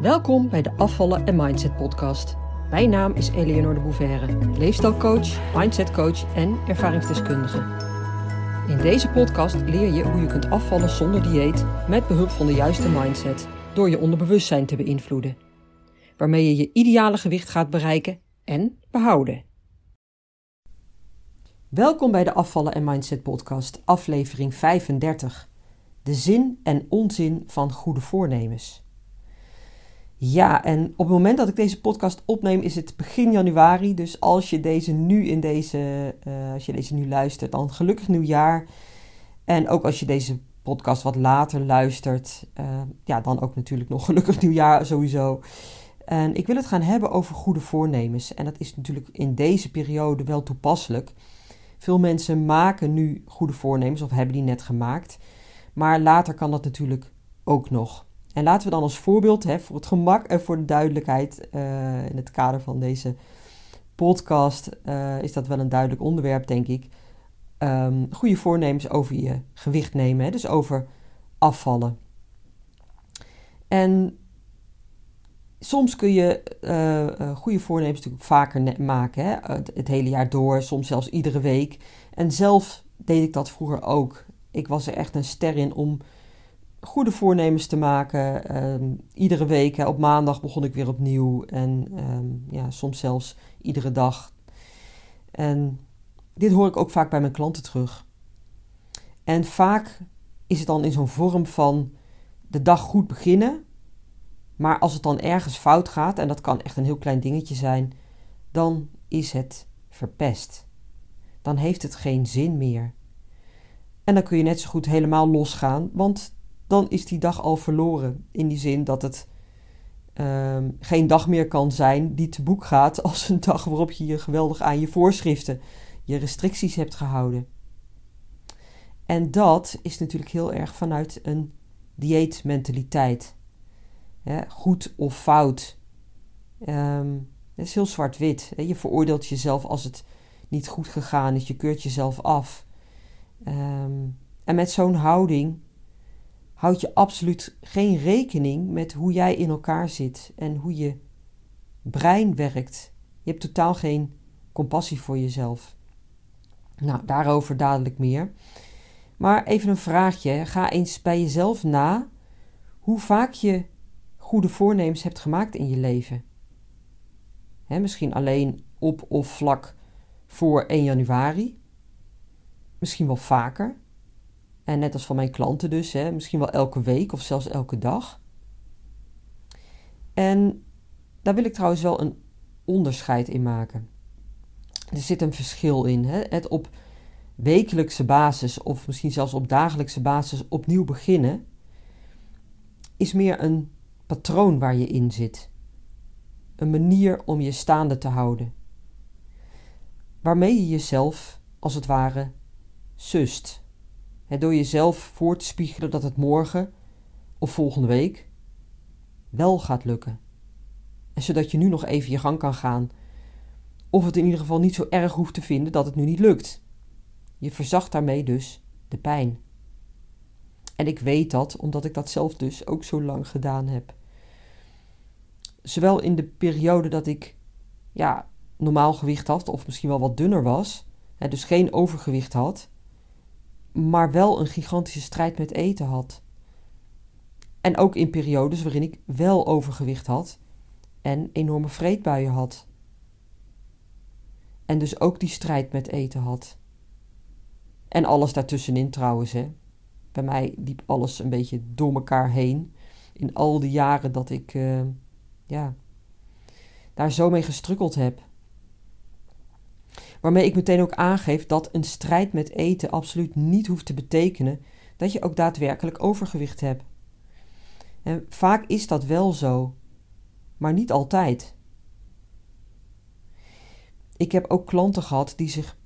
Welkom bij de Afvallen en Mindset podcast. Mijn naam is Eleonore de Bouverre, leefstijlcoach, mindsetcoach en ervaringsdeskundige. In deze podcast leer je hoe je kunt afvallen zonder dieet met behulp van de juiste mindset door je onderbewustzijn te beïnvloeden, waarmee je je ideale gewicht gaat bereiken en behouden. Welkom bij de Afvallen en Mindset podcast, aflevering 35. De zin en onzin van goede voornemens. Ja, en op het moment dat ik deze podcast opneem is het begin januari. Dus als je deze nu in deze, uh, als je deze nu luistert, dan gelukkig nieuwjaar. En ook als je deze podcast wat later luistert, uh, ja, dan ook natuurlijk nog gelukkig nieuwjaar sowieso. En ik wil het gaan hebben over goede voornemens. En dat is natuurlijk in deze periode wel toepasselijk. Veel mensen maken nu goede voornemens of hebben die net gemaakt. Maar later kan dat natuurlijk ook nog. En laten we dan als voorbeeld, hè, voor het gemak en voor de duidelijkheid, uh, in het kader van deze podcast, uh, is dat wel een duidelijk onderwerp, denk ik. Um, goede voornemens over je gewicht nemen, hè, dus over afvallen. En soms kun je uh, goede voornemens natuurlijk vaker maken, hè, het, het hele jaar door, soms zelfs iedere week. En zelf deed ik dat vroeger ook. Ik was er echt een ster in om goede voornemens te maken. Um, iedere week, op maandag begon ik weer opnieuw. En um, ja, soms zelfs iedere dag. En dit hoor ik ook vaak bij mijn klanten terug. En vaak is het dan in zo'n vorm van de dag goed beginnen. Maar als het dan ergens fout gaat, en dat kan echt een heel klein dingetje zijn, dan is het verpest. Dan heeft het geen zin meer. En dan kun je net zo goed helemaal losgaan, want dan is die dag al verloren. In die zin dat het um, geen dag meer kan zijn die te boek gaat als een dag waarop je je geweldig aan je voorschriften, je restricties hebt gehouden. En dat is natuurlijk heel erg vanuit een dieetmentaliteit. Goed of fout. Um, het is heel zwart-wit. Je veroordeelt jezelf als het niet goed gegaan is. Je keurt jezelf af. Um, en met zo'n houding houd je absoluut geen rekening met hoe jij in elkaar zit en hoe je brein werkt. Je hebt totaal geen compassie voor jezelf. Nou, daarover dadelijk meer. Maar even een vraagje. Ga eens bij jezelf na hoe vaak je goede voornemens hebt gemaakt in je leven. misschien alleen op of vlak voor 1 januari. Misschien wel vaker. En net als van mijn klanten dus, hè, misschien wel elke week of zelfs elke dag. En daar wil ik trouwens wel een onderscheid in maken. Er zit een verschil in. Hè? Het op wekelijkse basis of misschien zelfs op dagelijkse basis opnieuw beginnen is meer een patroon waar je in zit. Een manier om je staande te houden. Waarmee je jezelf als het ware sust door jezelf voor te spiegelen dat het morgen of volgende week wel gaat lukken. En zodat je nu nog even je gang kan gaan. Of het in ieder geval niet zo erg hoeft te vinden dat het nu niet lukt. Je verzacht daarmee dus de pijn. En ik weet dat omdat ik dat zelf dus ook zo lang gedaan heb. Zowel in de periode dat ik ja, normaal gewicht had, of misschien wel wat dunner was, hè, dus geen overgewicht had, maar wel een gigantische strijd met eten had. En ook in periodes waarin ik wel overgewicht had en enorme vreedbuien had. En dus ook die strijd met eten had. En alles daartussenin trouwens, hè. Bij mij liep alles een beetje door elkaar heen. In al die jaren dat ik, uh, ja, daar zo mee gestrukkeld heb. Waarmee ik meteen ook aangeef dat een strijd met eten absoluut niet hoeft te betekenen dat je ook daadwerkelijk overgewicht hebt. En vaak is dat wel zo, maar niet altijd. Ik heb ook klanten gehad die zich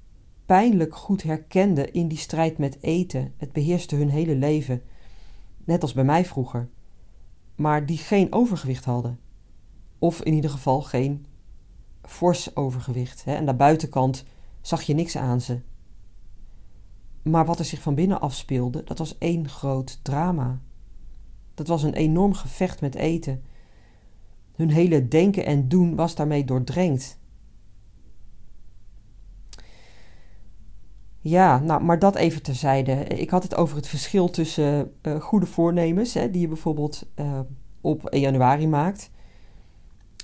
pijnlijk goed herkenden in die strijd met eten. Het beheerste hun hele leven, net als bij mij vroeger, maar die geen overgewicht hadden. Of in ieder geval geen fors overgewicht. Hè? En de buitenkant zag je niks aan ze. Maar wat er zich van binnen afspeelde, dat was één groot drama. Dat was een enorm gevecht met eten. Hun hele denken en doen was daarmee doordrenkt. Ja, nou, maar dat even terzijde. Ik had het over het verschil tussen uh, goede voornemens, hè, die je bijvoorbeeld uh, op 1 januari maakt,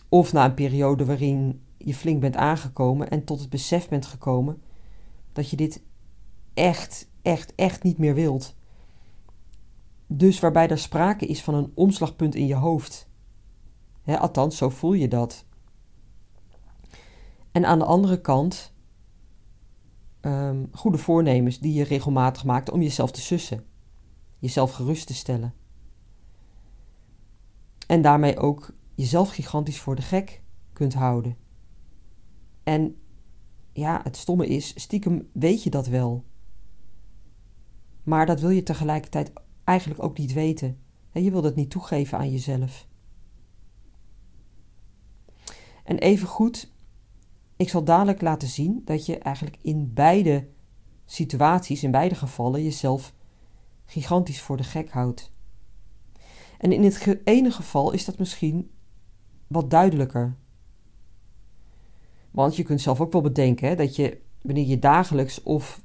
of na een periode waarin je flink bent aangekomen en tot het besef bent gekomen dat je dit echt, echt, echt niet meer wilt. Dus waarbij er sprake is van een omslagpunt in je hoofd. Althans, zo voel je dat. En aan de andere kant um, goede voornemens die je regelmatig maakt om jezelf te sussen, jezelf gerust te stellen. En daarmee ook jezelf gigantisch voor de gek kunt houden. En ja, het stomme is, stiekem weet je dat wel. Maar dat wil je tegelijkertijd eigenlijk ook niet weten. Je wilt het niet toegeven aan jezelf. En even goed ik zal dadelijk laten zien dat je eigenlijk in beide situaties, in beide gevallen, jezelf gigantisch voor de gek houdt. En in het ene geval is dat misschien wat duidelijker. Want je kunt zelf ook wel bedenken hè, dat je, wanneer je dagelijks of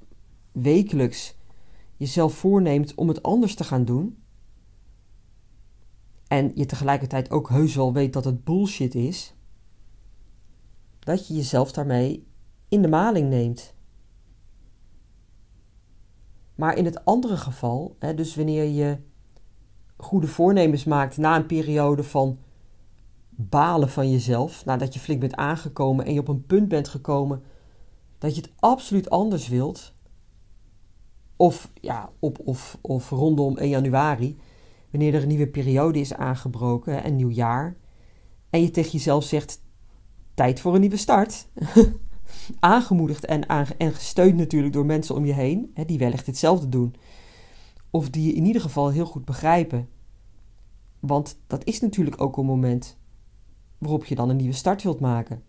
wekelijks jezelf voorneemt om het anders te gaan doen, en je tegelijkertijd ook heus wel weet dat het bullshit is, dat je jezelf daarmee in de maling neemt. Maar in het andere geval, hè, dus wanneer je goede voornemens maakt na een periode van balen van jezelf, nadat je flink bent aangekomen en je op een punt bent gekomen dat je het absoluut anders wilt, of, ja, op, of, of rondom 1 januari, wanneer er een nieuwe periode is aangebroken, een nieuw jaar, en je tegen jezelf zegt: tijd voor een nieuwe start. Aangemoedigd en, en gesteund natuurlijk door mensen om je heen, hè, die wellicht hetzelfde doen. Of die je in ieder geval heel goed begrijpen. Want dat is natuurlijk ook een moment waarop je dan een nieuwe start wilt maken.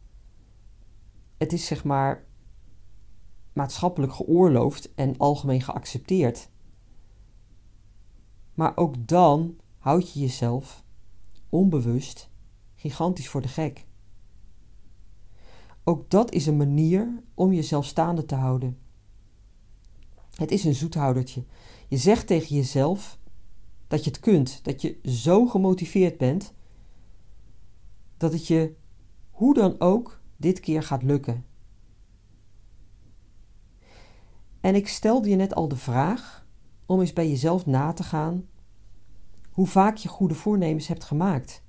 Het is zeg maar maatschappelijk geoorloofd en algemeen geaccepteerd. Maar ook dan houd je jezelf onbewust gigantisch voor de gek. Ook dat is een manier om jezelf staande te houden. Het is een zoethoudertje. Je zegt tegen jezelf dat je het kunt, dat je zo gemotiveerd bent dat het je hoe dan ook dit keer gaat lukken. En ik stelde je net al de vraag om eens bij jezelf na te gaan hoe vaak je goede voornemens hebt gemaakt.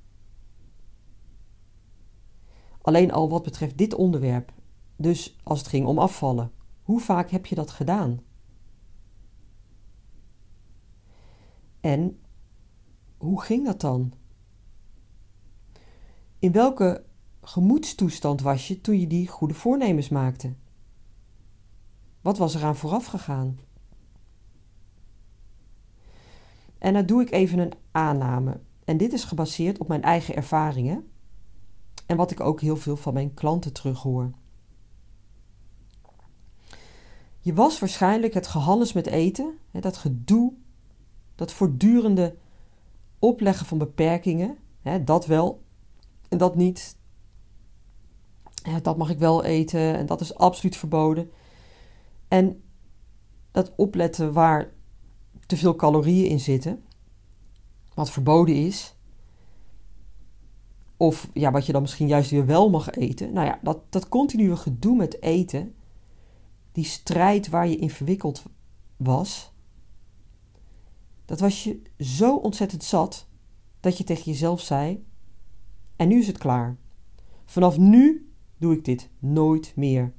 Alleen al wat betreft dit onderwerp. Dus als het ging om afvallen. Hoe vaak heb je dat gedaan? En hoe ging dat dan? In welke gemoedstoestand was je toen je die goede voornemens maakte? Wat was eraan vooraf gegaan? En dan doe ik even een aanname. En dit is gebaseerd op mijn eigen ervaringen en wat ik ook heel veel van mijn klanten terughoor. Je was waarschijnlijk het gehannes met eten, dat gedoe, dat voortdurende opleggen van beperkingen, dat wel en dat niet. Dat mag ik wel eten en dat is absoluut verboden. En dat opletten waar te veel calorieën in zitten, wat verboden is, of ja, wat je dan misschien juist weer wel mag eten. Nou ja, dat, dat continue gedoe met eten, die strijd waar je in verwikkeld was, dat was je zo ontzettend zat dat je tegen jezelf zei: En nu is het klaar. Vanaf nu doe ik dit nooit meer.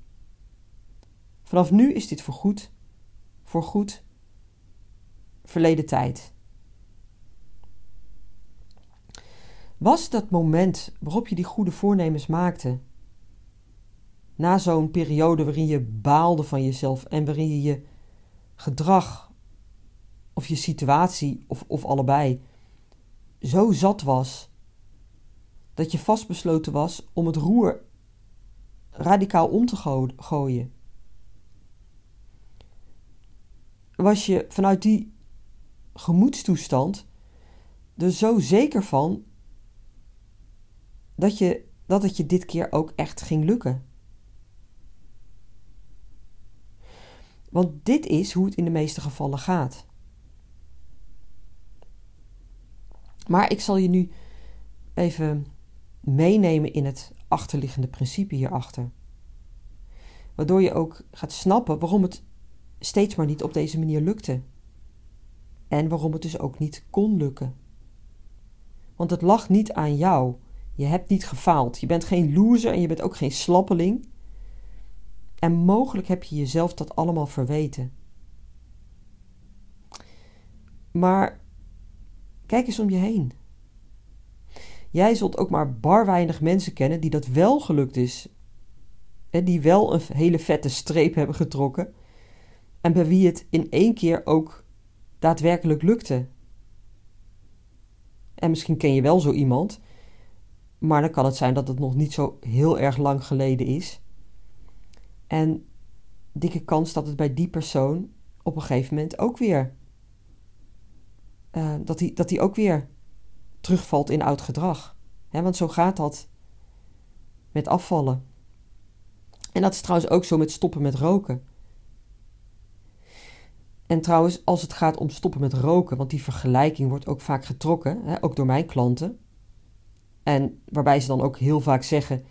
Vanaf nu is dit voorgoed, voorgoed, verleden tijd. Was dat moment waarop je die goede voornemens maakte? Na zo'n periode waarin je baalde van jezelf en waarin je je gedrag of je situatie of, of allebei zo zat was dat je vastbesloten was om het roer radicaal om te gooien. Was je vanuit die gemoedstoestand er zo zeker van dat, je, dat het je dit keer ook echt ging lukken. Want dit is hoe het in de meeste gevallen gaat. Maar ik zal je nu even meenemen in het achterliggende principe hierachter. Waardoor je ook gaat snappen waarom het steeds maar niet op deze manier lukte. En waarom het dus ook niet kon lukken. Want het lag niet aan jou. Je hebt niet gefaald. Je bent geen loser en je bent ook geen slappeling. En mogelijk heb je jezelf dat allemaal verweten. Maar kijk eens om je heen. Jij zult ook maar bar weinig mensen kennen die dat wel gelukt is. En die wel een hele vette streep hebben getrokken. En bij wie het in één keer ook daadwerkelijk lukte. En misschien ken je wel zo iemand, maar dan kan het zijn dat het nog niet zo heel erg lang geleden is. En dikke kans dat het bij die persoon op een gegeven moment ook weer. Uh, dat hij dat ook weer terugvalt in oud gedrag. want zo gaat dat met afvallen. En dat is trouwens ook zo met stoppen met roken. En trouwens, als het gaat om stoppen met roken, want die vergelijking wordt ook vaak getrokken, ook door mijn klanten. En waarbij ze dan ook heel vaak zeggen: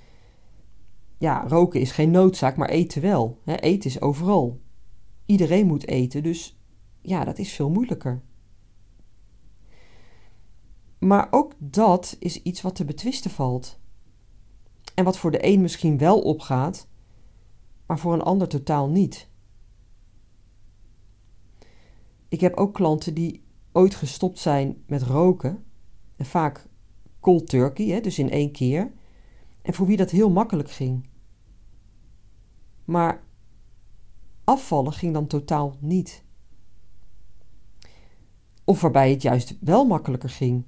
ja, roken is geen noodzaak, maar eten wel. Eten is overal. Iedereen moet eten, dus ja, dat is veel moeilijker. Maar ook dat is iets wat te betwisten valt. En wat voor de een misschien wel opgaat, maar voor een ander totaal niet. Ik heb ook klanten die ooit gestopt zijn met roken, en vaak cold turkey, hè, dus in één keer, en voor wie dat heel makkelijk ging. Maar afvallen ging dan totaal niet. Of waarbij het juist wel makkelijker ging.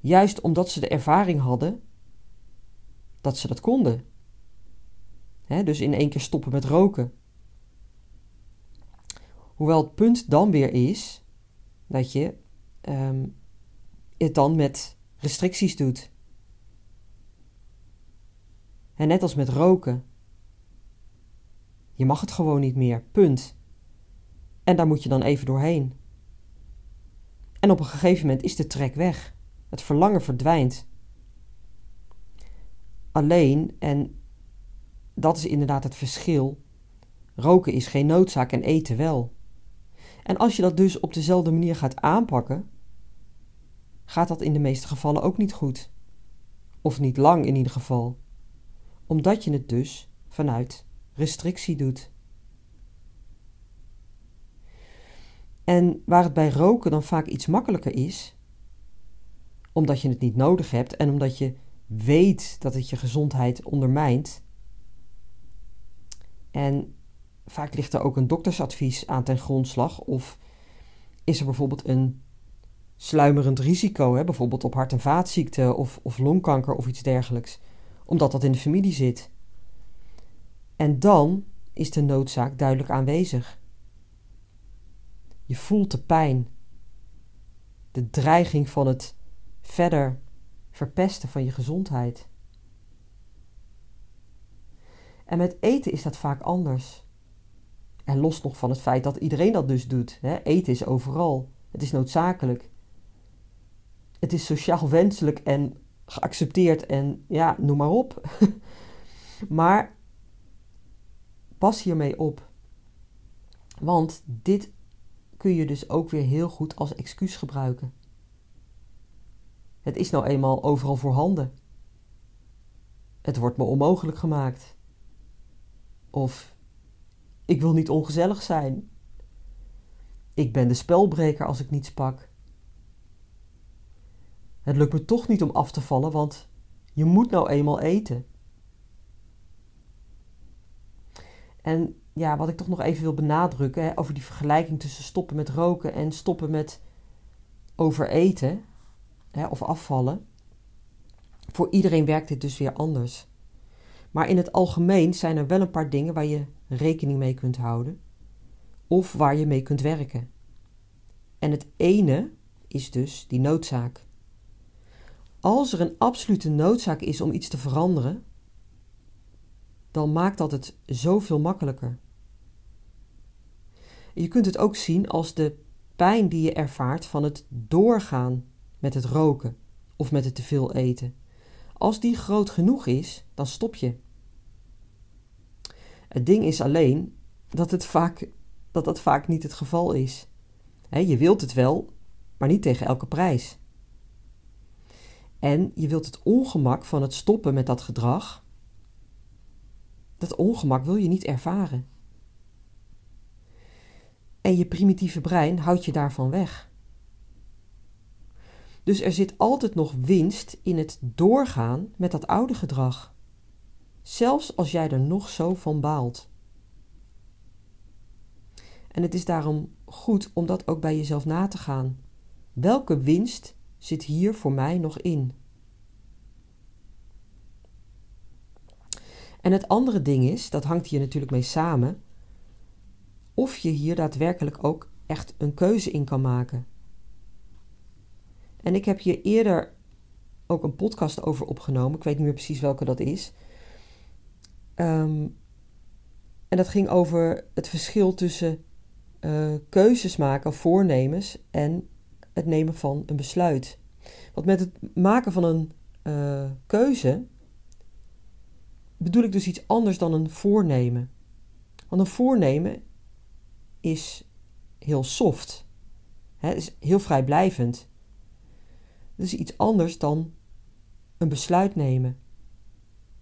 Juist omdat ze de ervaring hadden dat ze dat konden. dus in één keer stoppen met roken. Hoewel het punt dan weer is dat je ehm, het dan met restricties doet. En net als met roken. Je mag het gewoon niet meer, punt. En daar moet je dan even doorheen. En op een gegeven moment is de trek weg. Het verlangen verdwijnt. Alleen, en dat is inderdaad het verschil, roken is geen noodzaak en eten wel. En als je dat dus op dezelfde manier gaat aanpakken, gaat dat in de meeste gevallen ook niet goed. Of niet lang in ieder geval. Omdat je het dus vanuit restrictie doet. En waar het bij roken dan vaak iets makkelijker is, omdat je het niet nodig hebt en omdat je weet dat het je gezondheid ondermijnt. En vaak ligt er ook een doktersadvies aan ten grondslag, of is er bijvoorbeeld een sluimerend risico, hè, bijvoorbeeld op hart- en vaatziekten of, of longkanker of iets dergelijks, omdat dat in de familie zit. En dan is de noodzaak duidelijk aanwezig. Je voelt de pijn, de dreiging van het verder verpesten van je gezondheid. En met eten is dat vaak anders. En los nog van het feit dat iedereen dat dus doet. Hè? Eten is overal. Het is noodzakelijk. Het is sociaal wenselijk en geaccepteerd en ja, noem maar op. maar pas hiermee op. Want dit kun je dus ook weer heel goed als excuus gebruiken. Het is nou eenmaal overal voorhanden. Het wordt me onmogelijk gemaakt. Of ik wil niet ongezellig zijn. Ik ben de spelbreker als ik niets pak. Het lukt me toch niet om af te vallen, want je moet nou eenmaal eten. En ja, wat ik toch nog even wil benadrukken over die vergelijking tussen stoppen met roken en stoppen met overeten hè, of afvallen. Voor iedereen werkt dit dus weer anders. Maar in het algemeen zijn er wel een paar dingen waar je rekening mee kunt houden of waar je mee kunt werken. En het ene is dus die noodzaak. als er een absolute noodzaak is om iets te veranderen, dan maakt dat het zoveel makkelijker. Je kunt het ook zien als de pijn die je ervaart van het doorgaan met het roken of met het te veel eten. Als die groot genoeg is, dan stop je. Het ding is alleen dat, het vaak, dat dat vaak niet het geval is. je wilt het wel, maar niet tegen elke prijs. En je wilt het ongemak van het stoppen met dat gedrag. Dat ongemak wil je niet ervaren. En je primitieve brein houdt je daarvan weg. Dus er zit altijd nog winst in het doorgaan met dat oude gedrag. Zelfs als jij er nog zo van baalt. En het is daarom goed om dat ook bij jezelf na te gaan. Welke winst zit hier voor mij nog in? En het andere ding is, dat hangt hier natuurlijk mee samen, of je hier daadwerkelijk ook echt een keuze in kan maken. En ik heb hier eerder ook een podcast over opgenomen. Ik weet niet meer precies welke dat is. Ehm, en dat ging over het verschil tussen uh, keuzes maken, voornemens en het nemen van een besluit. Want met het maken van een uh, keuze bedoel ik dus iets anders dan een voornemen. Want een voornemen is heel soft, hè, is heel vrijblijvend. Dat is iets anders dan een besluit nemen.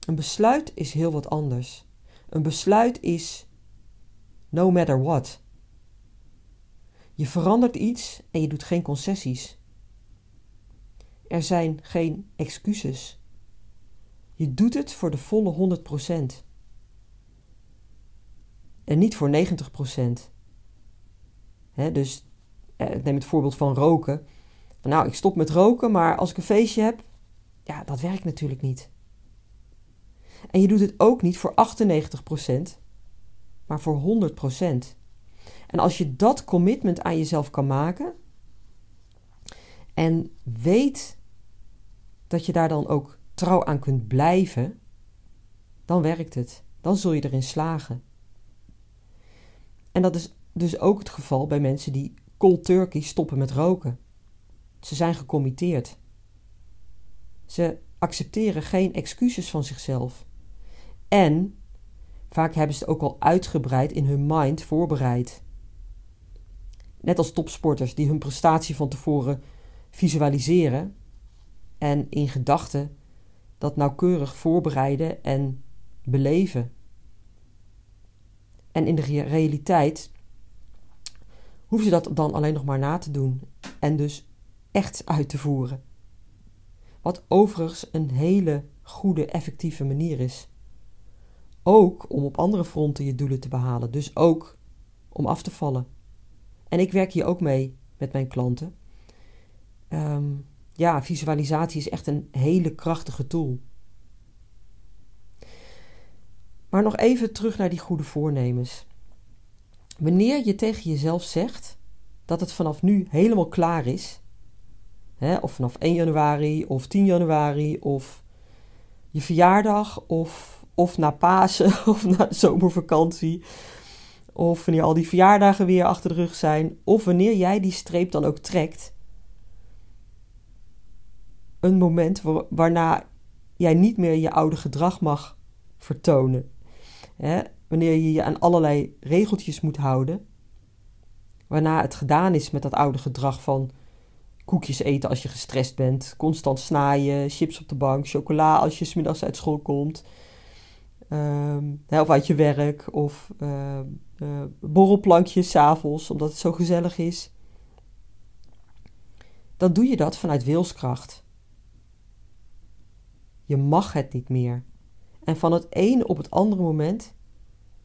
Een besluit is heel wat anders. Een besluit is no matter what. Je verandert iets en je doet geen concessies. Er zijn geen excuses. Je doet het voor de volle 100%. En niet voor 90%. He, dus eh, neem het voorbeeld van roken. Nou, ik stop met roken, maar als ik een feestje heb, ja, dat werkt natuurlijk niet. En je doet het ook niet voor 98%, maar voor 100%. En als je dat commitment aan jezelf kan maken en weet dat je daar dan ook trouw aan kunt blijven, dan werkt het. Dan zul je erin slagen. En dat is dus ook het geval bij mensen die cold turkey stoppen met roken. Ze zijn gecommitteerd. Ze accepteren geen excuses van zichzelf. En vaak hebben ze het ook al uitgebreid in hun mind voorbereid. Net als topsporters die hun prestatie van tevoren visualiseren en in gedachten dat nauwkeurig voorbereiden en beleven. En in de realiteit hoeven ze dat dan alleen nog maar na te doen en dus echt uit te voeren. Wat overigens een hele goede, effectieve manier is. Ook om op andere fronten je doelen te behalen, dus ook om af te vallen. En ik werk hier ook mee met mijn klanten. Ehm, ja, visualisatie is echt een hele krachtige tool. Maar nog even terug naar die goede voornemens. Wanneer je tegen jezelf zegt dat het vanaf nu helemaal klaar is, hè, of vanaf 1 januari of 10 januari of je verjaardag of, of na Pasen of na zomervakantie, of wanneer al die verjaardagen weer achter de rug zijn, of wanneer jij die streep dan ook trekt, een moment waarna jij niet meer je oude gedrag mag vertonen. Hè? Wanneer je je aan allerlei regeltjes moet houden, waarna het gedaan is met dat oude gedrag van koekjes eten als je gestrest bent, constant snaaien, chips op de bank, chocola als je smiddags uit school komt, of uit je werk, of uh, uh, borrelplankjes s'avonds omdat het zo gezellig is. Dan doe je dat vanuit wilskracht. Je mag het niet meer. En van het ene op het andere moment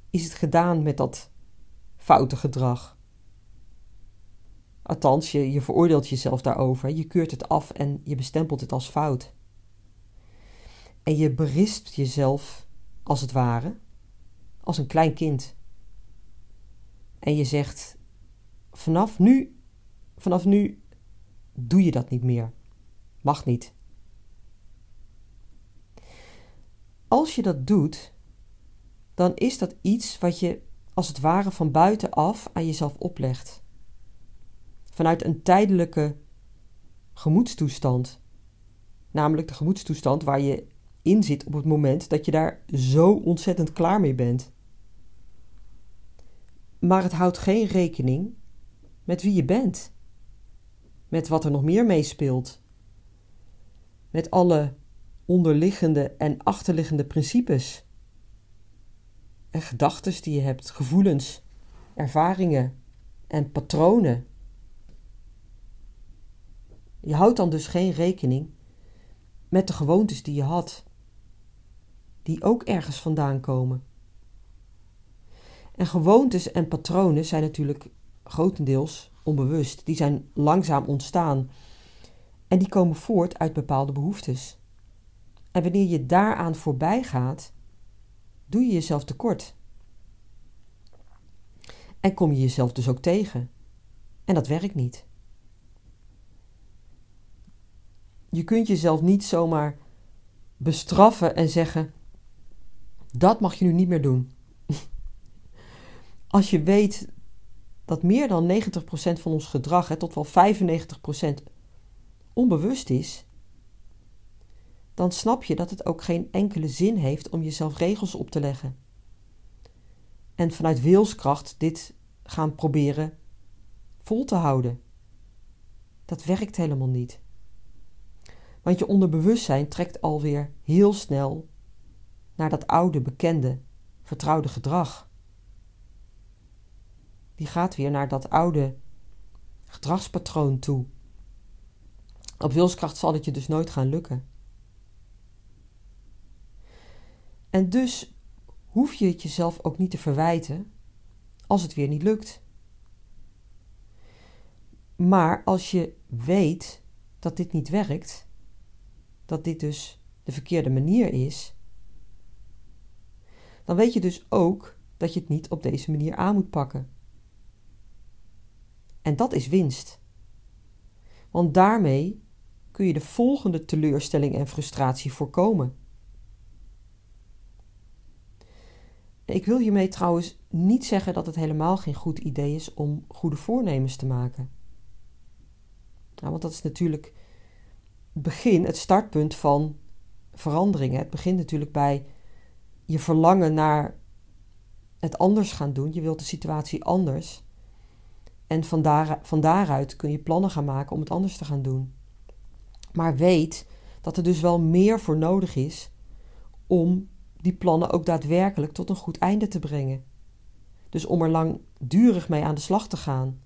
is het gedaan met dat foute gedrag. Althans, je, je veroordeelt jezelf daarover, je keurt het af en je bestempelt het als fout. En je berispt jezelf, als het ware, als een klein kind. En je zegt: vanaf nu, vanaf nu doe je dat niet meer. Mag niet. als je dat doet, dan is dat iets wat je als het ware van buitenaf aan jezelf oplegt. Vanuit een tijdelijke gemoedstoestand. Namelijk de gemoedstoestand waar je in zit op het moment dat je daar zo ontzettend klaar mee bent. Maar het houdt geen rekening met wie je bent, met wat er nog meer meespeelt, met alle onderliggende en achterliggende principes en gedachten die je hebt, gevoelens, ervaringen en patronen. Je houdt dan dus geen rekening met de gewoontes die je had, die ook ergens vandaan komen. En gewoontes en patronen zijn natuurlijk grotendeels onbewust. Die zijn langzaam ontstaan en die komen voort uit bepaalde behoeftes. En wanneer je daaraan voorbij gaat, doe je jezelf tekort. En kom je jezelf dus ook tegen. En dat werkt niet. Je kunt jezelf niet zomaar bestraffen en zeggen: dat mag je nu niet meer doen. Als je weet dat meer dan 90% van ons gedrag, hè, tot wel 95%, onbewust is, dan snap je dat het ook geen enkele zin heeft om jezelf regels op te leggen. En vanuit wilskracht dit gaan proberen vol te houden. Dat werkt helemaal niet. Want je onderbewustzijn trekt alweer heel snel naar dat oude, bekende, vertrouwde gedrag. Die gaat weer naar dat oude gedragspatroon toe. Op wilskracht zal het je dus nooit gaan lukken. En dus hoef je het jezelf ook niet te verwijten als het weer niet lukt. Maar als je weet dat dit niet werkt, dat dit dus de verkeerde manier is, dan weet je dus ook dat je het niet op deze manier aan moet pakken. En dat is winst. Want daarmee kun je de volgende teleurstelling en frustratie voorkomen. Ik wil hiermee trouwens niet zeggen dat het helemaal geen goed idee is om goede voornemens te maken. Nou, want dat is natuurlijk begin, het startpunt van veranderingen. Het begint natuurlijk bij je verlangen naar het anders gaan doen. Je wilt de situatie anders. En van, daar, van daaruit kun je plannen gaan maken om het anders te gaan doen. Maar weet dat er dus wel meer voor nodig is om die plannen ook daadwerkelijk tot een goed einde te brengen. Dus om er langdurig mee aan de slag te gaan.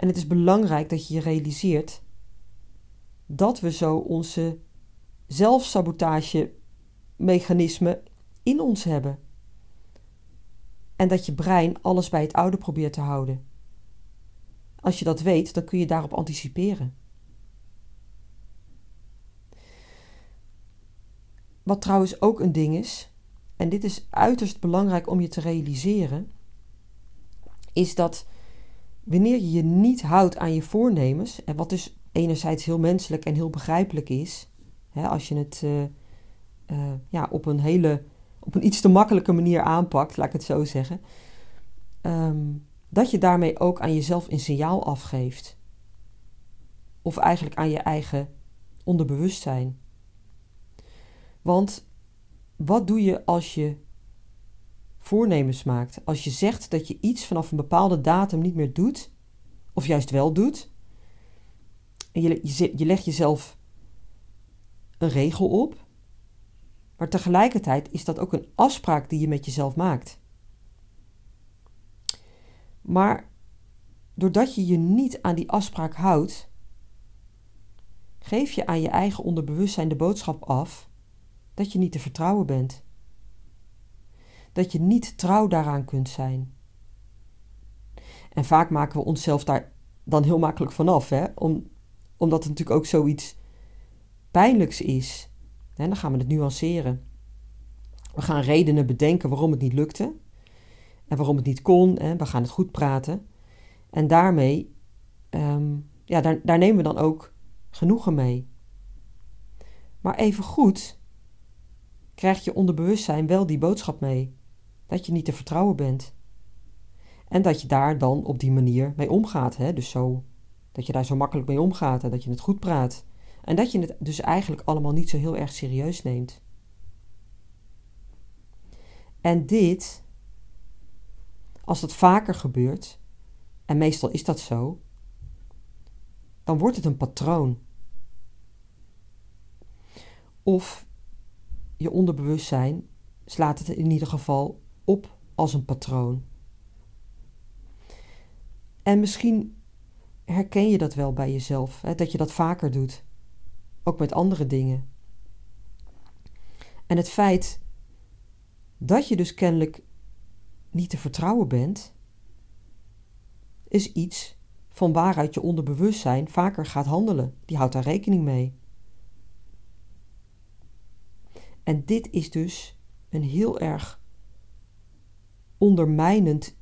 En het is belangrijk dat je je realiseert dat we zo onze zelfsabotage-mechanismen in ons hebben. En dat je brein alles bij het oude probeert te houden. Als je dat weet, dan kun je daarop anticiperen. Wat trouwens ook een ding is, en dit is uiterst belangrijk om je te realiseren, is dat wanneer je je niet houdt aan je voornemens, en wat dus enerzijds heel menselijk en heel begrijpelijk is, hè, als je het uh, uh, ja, op een hele, op een iets te makkelijke manier aanpakt, laat ik het zo zeggen, um, dat je daarmee ook aan jezelf een signaal afgeeft. Of eigenlijk aan je eigen onderbewustzijn. Want wat doe je als je voornemens maakt? Als je zegt dat je iets vanaf een bepaalde datum niet meer doet, of juist wel doet, en je, je, je legt jezelf een regel op, maar tegelijkertijd is dat ook een afspraak die je met jezelf maakt. Maar doordat je je niet aan die afspraak houdt, geef je aan je eigen onderbewustzijn de boodschap af dat je niet te vertrouwen bent. Dat je niet trouw daaraan kunt zijn. En vaak maken we onszelf daar dan heel makkelijk vanaf, hè? Om, omdat het natuurlijk ook zoiets pijnlijks is. Dan gaan we het nuanceren. We gaan redenen bedenken waarom het niet lukte en waarom het niet kon. En we gaan het goed praten. En daarmee, um, ja, daar, daar nemen we dan ook genoegen mee. Maar even goed krijgt je onderbewustzijn wel die boodschap mee: dat je niet te vertrouwen bent. En dat je daar dan op die manier mee omgaat. Hè? Dus zo, dat je daar zo makkelijk mee omgaat en dat je het goed praat. En dat je het dus eigenlijk allemaal niet zo heel erg serieus neemt. En dit, als dat vaker gebeurt, en meestal is dat zo, dan wordt het een patroon. Of je onderbewustzijn slaat het in ieder geval op als een patroon. En misschien herken je dat wel bij jezelf, hè, dat je dat vaker doet, ook met andere dingen. En het feit dat je dus kennelijk niet te vertrouwen bent, is iets van waaruit je onderbewustzijn vaker gaat handelen. Die houdt daar rekening mee. En dit is dus een heel erg ondermijnend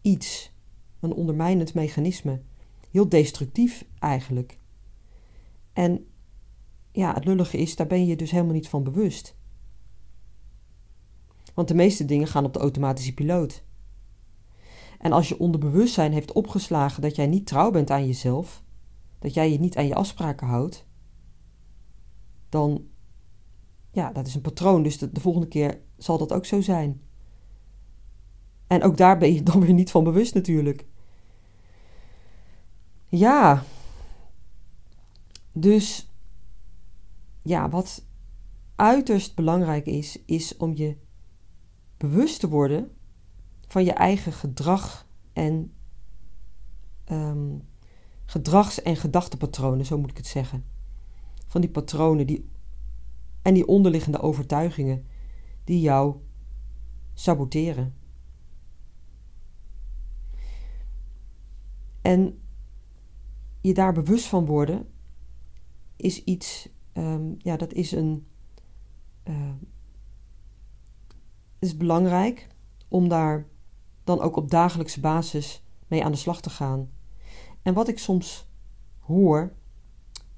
iets, een ondermijnend mechanisme. Heel destructief eigenlijk. En ja, het lullige is, daar ben je dus helemaal niet van bewust. Want de meeste dingen gaan op de automatische piloot. En als je onderbewustzijn heeft opgeslagen dat jij niet trouw bent aan jezelf, dat jij je niet aan je afspraken houdt, dan, ja, dat is een patroon. Dus de volgende keer zal dat ook zo zijn. En ook daar ben je dan weer niet van bewust natuurlijk. Ja. Dus ja, wat uiterst belangrijk is, is om je bewust te worden van je eigen gedrag en um, gedrags- en gedachtepatronen, zo moet ik het zeggen. Van die patronen die, en die onderliggende overtuigingen die jou saboteren. En je daar bewust van worden is iets, um, ja, dat is een. Uh, is belangrijk om daar dan ook op dagelijkse basis mee aan de slag te gaan. En wat ik soms hoor,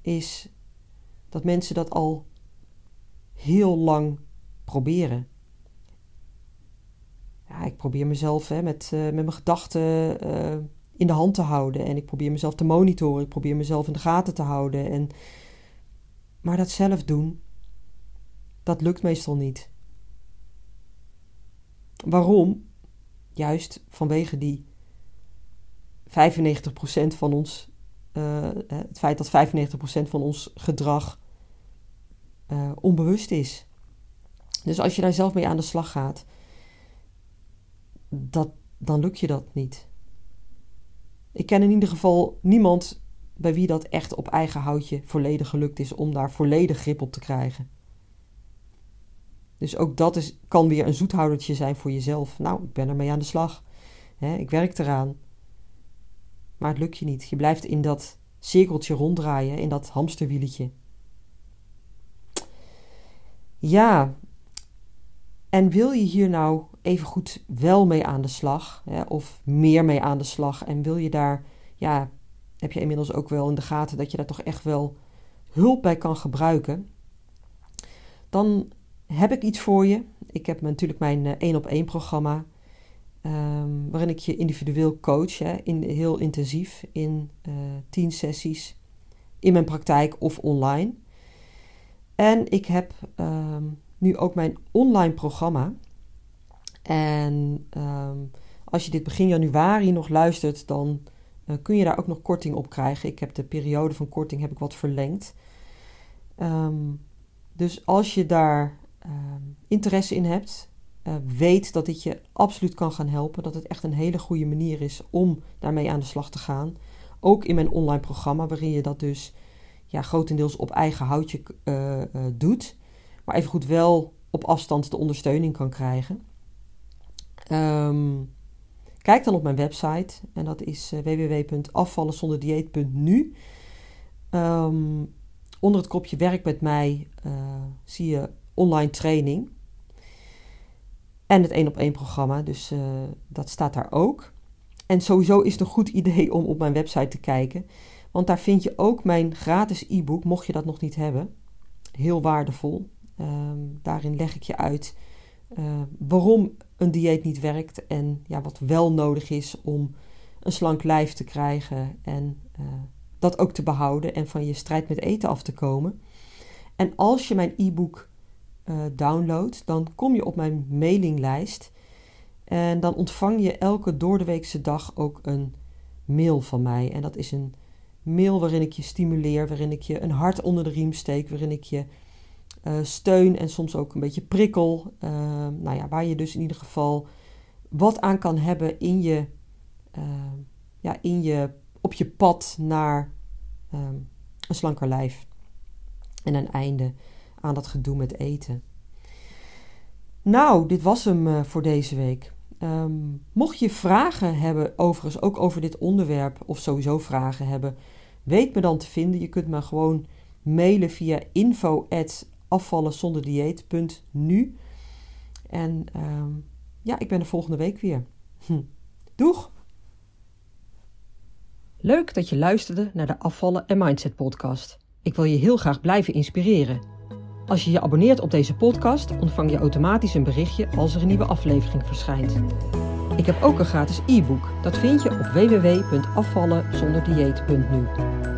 is dat mensen dat al heel lang proberen. Ja, ik probeer mezelf hè, met, uh, met mijn gedachten uh, in de hand te houden. En ik probeer mezelf te monitoren. Ik probeer mezelf in de gaten te houden. En... Maar dat zelf doen, dat lukt meestal niet. Waarom? Juist vanwege die 95% van ons, uh, het feit dat 95% van ons gedrag uh, onbewust is. Dus als je daar zelf mee aan de slag gaat, dat, dan lukt je dat niet. Ik ken in ieder geval niemand bij wie dat echt op eigen houtje volledig gelukt is om daar volledig grip op te krijgen. Dus ook dat is, kan weer een zoethoudertje zijn voor jezelf. Nou, ik ben ermee aan de slag. ik werk eraan. Maar het lukt je niet. Je blijft in dat cirkeltje ronddraaien, in dat hamsterwieletje. Ja, en wil je hier nou even goed wel mee aan de slag, of meer mee aan de slag, en wil je daar, ja, heb je inmiddels ook wel in de gaten dat je daar toch echt wel hulp bij kan gebruiken, dan heb ik iets voor je. Ik heb natuurlijk mijn eh, één op één programma, um, waarin ik je individueel coach, hè, in, heel intensief, in uh, tien sessies, in mijn praktijk of online. En ik heb um, nu ook mijn online programma. En um, als je dit begin januari nog luistert, dan uh, kun je daar ook nog korting op krijgen. Ik heb de periode van korting heb ik wat verlengd. Um, dus als je daar um, interesse in hebt, uh, weet dat dit je absoluut kan gaan helpen. Dat het echt een hele goede manier is om daarmee aan de slag te gaan. Ook in mijn online programma, waarin je dat dus ja, grotendeels op eigen houtje uh, doet maar even goed wel op afstand de ondersteuning kan krijgen. Um, kijk dan op mijn website en dat is uh, www.afvallenzonderdieet.nu. Um, onder het kopje werk met mij uh, zie je online training en het één op één programma, dus uh, dat staat daar ook. En sowieso is het een goed idee om op mijn website te kijken, want daar vind je ook mijn gratis e-book, mocht je dat nog niet hebben. Heel waardevol. Ehm, daarin leg ik je uit uh, waarom een dieet niet werkt en ja, wat wel nodig is om een slank lijf te krijgen en uh, dat ook te behouden en van je strijd met eten af te komen. En als je mijn e-book uh, downloadt, dan kom je op mijn mailinglijst en dan ontvang je elke doordeweekse dag ook een mail van mij. En dat is een mail waarin ik je stimuleer, waarin ik je een hart onder de riem steek, waarin ik je uh, steun en soms ook een beetje prikkel. Uh, nou ja, waar je dus in ieder geval wat aan kan hebben in je, uh, ja, in je, op je pad naar een slanker lijf. En een einde aan dat gedoe met eten. Nou, dit was hem voor deze week. Um, mocht je vragen hebben, overigens ook over dit onderwerp, of sowieso vragen hebben, weet me dan te vinden. Je kunt me gewoon mailen via info afvallenzonderdieet.nu. En um, ja, ik ben er volgende week weer. Hm. Doeg! Leuk dat je luisterde naar de Afvallen en Mindset podcast. Ik wil je heel graag blijven inspireren. Als je je abonneert op deze podcast, ontvang je automatisch een berichtje als er een nieuwe aflevering verschijnt. Ik heb ook een gratis e-book. Dat vind je op www.afvallenzonderdieet.nu.